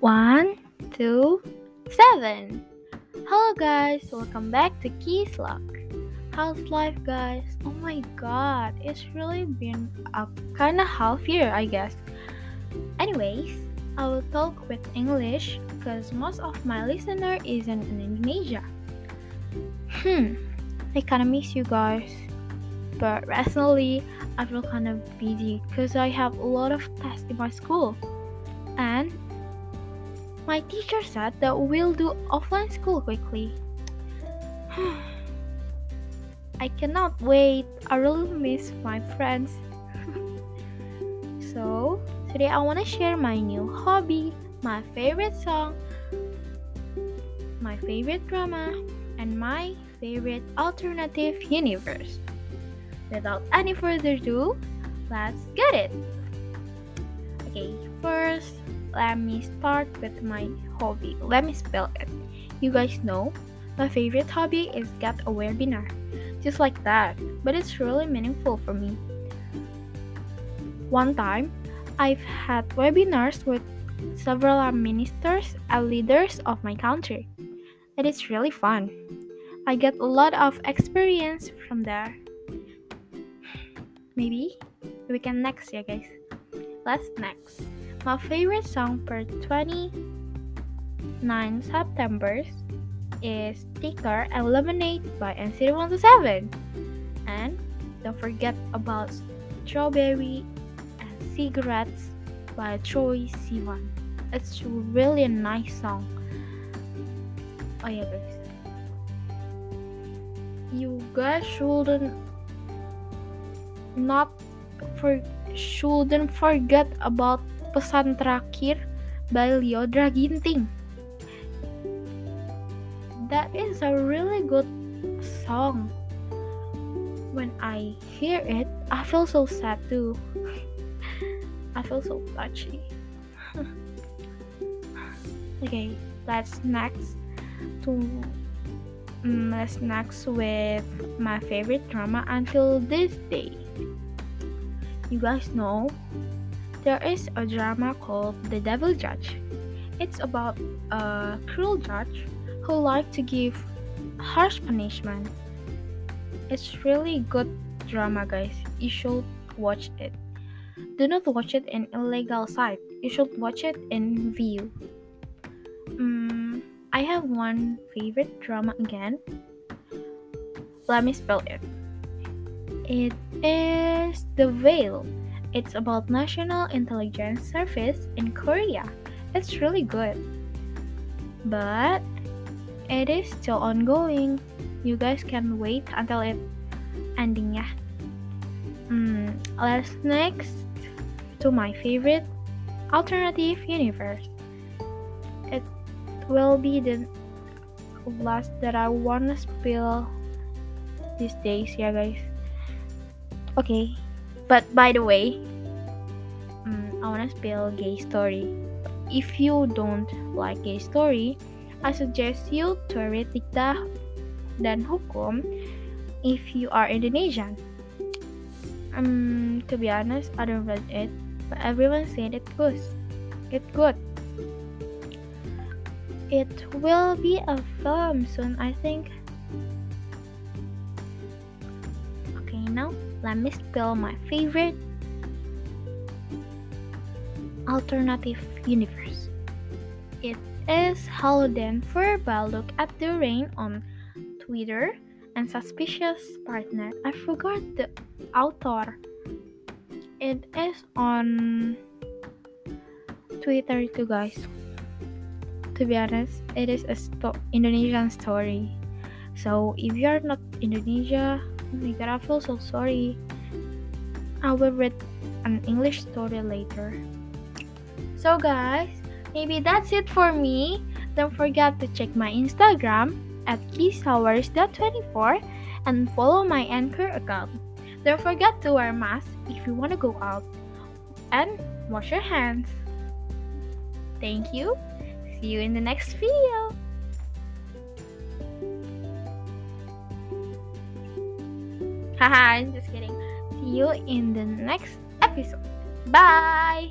One, two, seven. Hello, guys. Welcome back to Keys Lock. How's life, guys? Oh my god, it's really been a kind of half year, I guess. Anyways, I will talk with English because most of my listener isn't in Indonesia. Hmm, I kind of miss you guys. But recently, I feel kind of busy because I have a lot of tests in my school. And my teacher said that we'll do offline school quickly. I cannot wait. I really miss my friends. so, today I want to share my new hobby, my favorite song, my favorite drama, and my favorite alternative universe. Without any further ado, let's get it. Okay, first, let me start with my hobby. Let me spell it. You guys know my favorite hobby is get a webinar. Just like that, but it's really meaningful for me. One time, I've had webinars with several ministers and leaders of my country. It is really fun. I get a lot of experience from there. Maybe we can next, yeah, guys. Let's next. My favorite song for 29 September is Sticker and Lemonade by NCT 127. And don't forget about Strawberry and Cigarettes by Troye Sivan. It's really a nice song. Oh yeah guys. You guys shouldn't not for shouldn't forget about Pesan Terakhir by Lyodra Ginting. That is a really good song. When I hear it, I feel so sad too. I feel so touchy. okay, let's next to mm, let's next with my favorite drama until this day. You guys know there is a drama called The Devil Judge. It's about a cruel judge who likes to give harsh punishment. It's really good drama, guys. You should watch it. Do not watch it in illegal site. You should watch it in Viu. Um, I have one favorite drama again. Let me spell it. It is The Veil. It's about National Intelligence Service in Korea. It's really good. But it is still ongoing. You guys can wait until it ending ya. Hmm, let's next to my favorite alternative universe. It will be the last that I wanna spill these days, yeah guys. Okay, but by the way, um, I wanna spill gay story. If you don't like gay story, I suggest you to read Dikta dan Hukum if you are Indonesian. Um, to be honest, I don't read it, but everyone said it good. It good. It will be a film soon, I think. Let me spill my favorite alternative universe. It is Hello Denver by Look at the Rain on Twitter and Suspicious Partner. I forgot the author. It is on Twitter too, guys. To be honest, it is a sto- Indonesian story. So if you are not Indonesia, oh my god, I feel so sorry. I will read an English story later. So guys, maybe that's it for me. Don't forget to check my Instagram at keyshours.24 and follow my Anchor account. Don't forget to wear mask if you want to go out and wash your hands. Thank you. See you in the next video. Haha, I'm just kidding. See you in the next episode. Bye.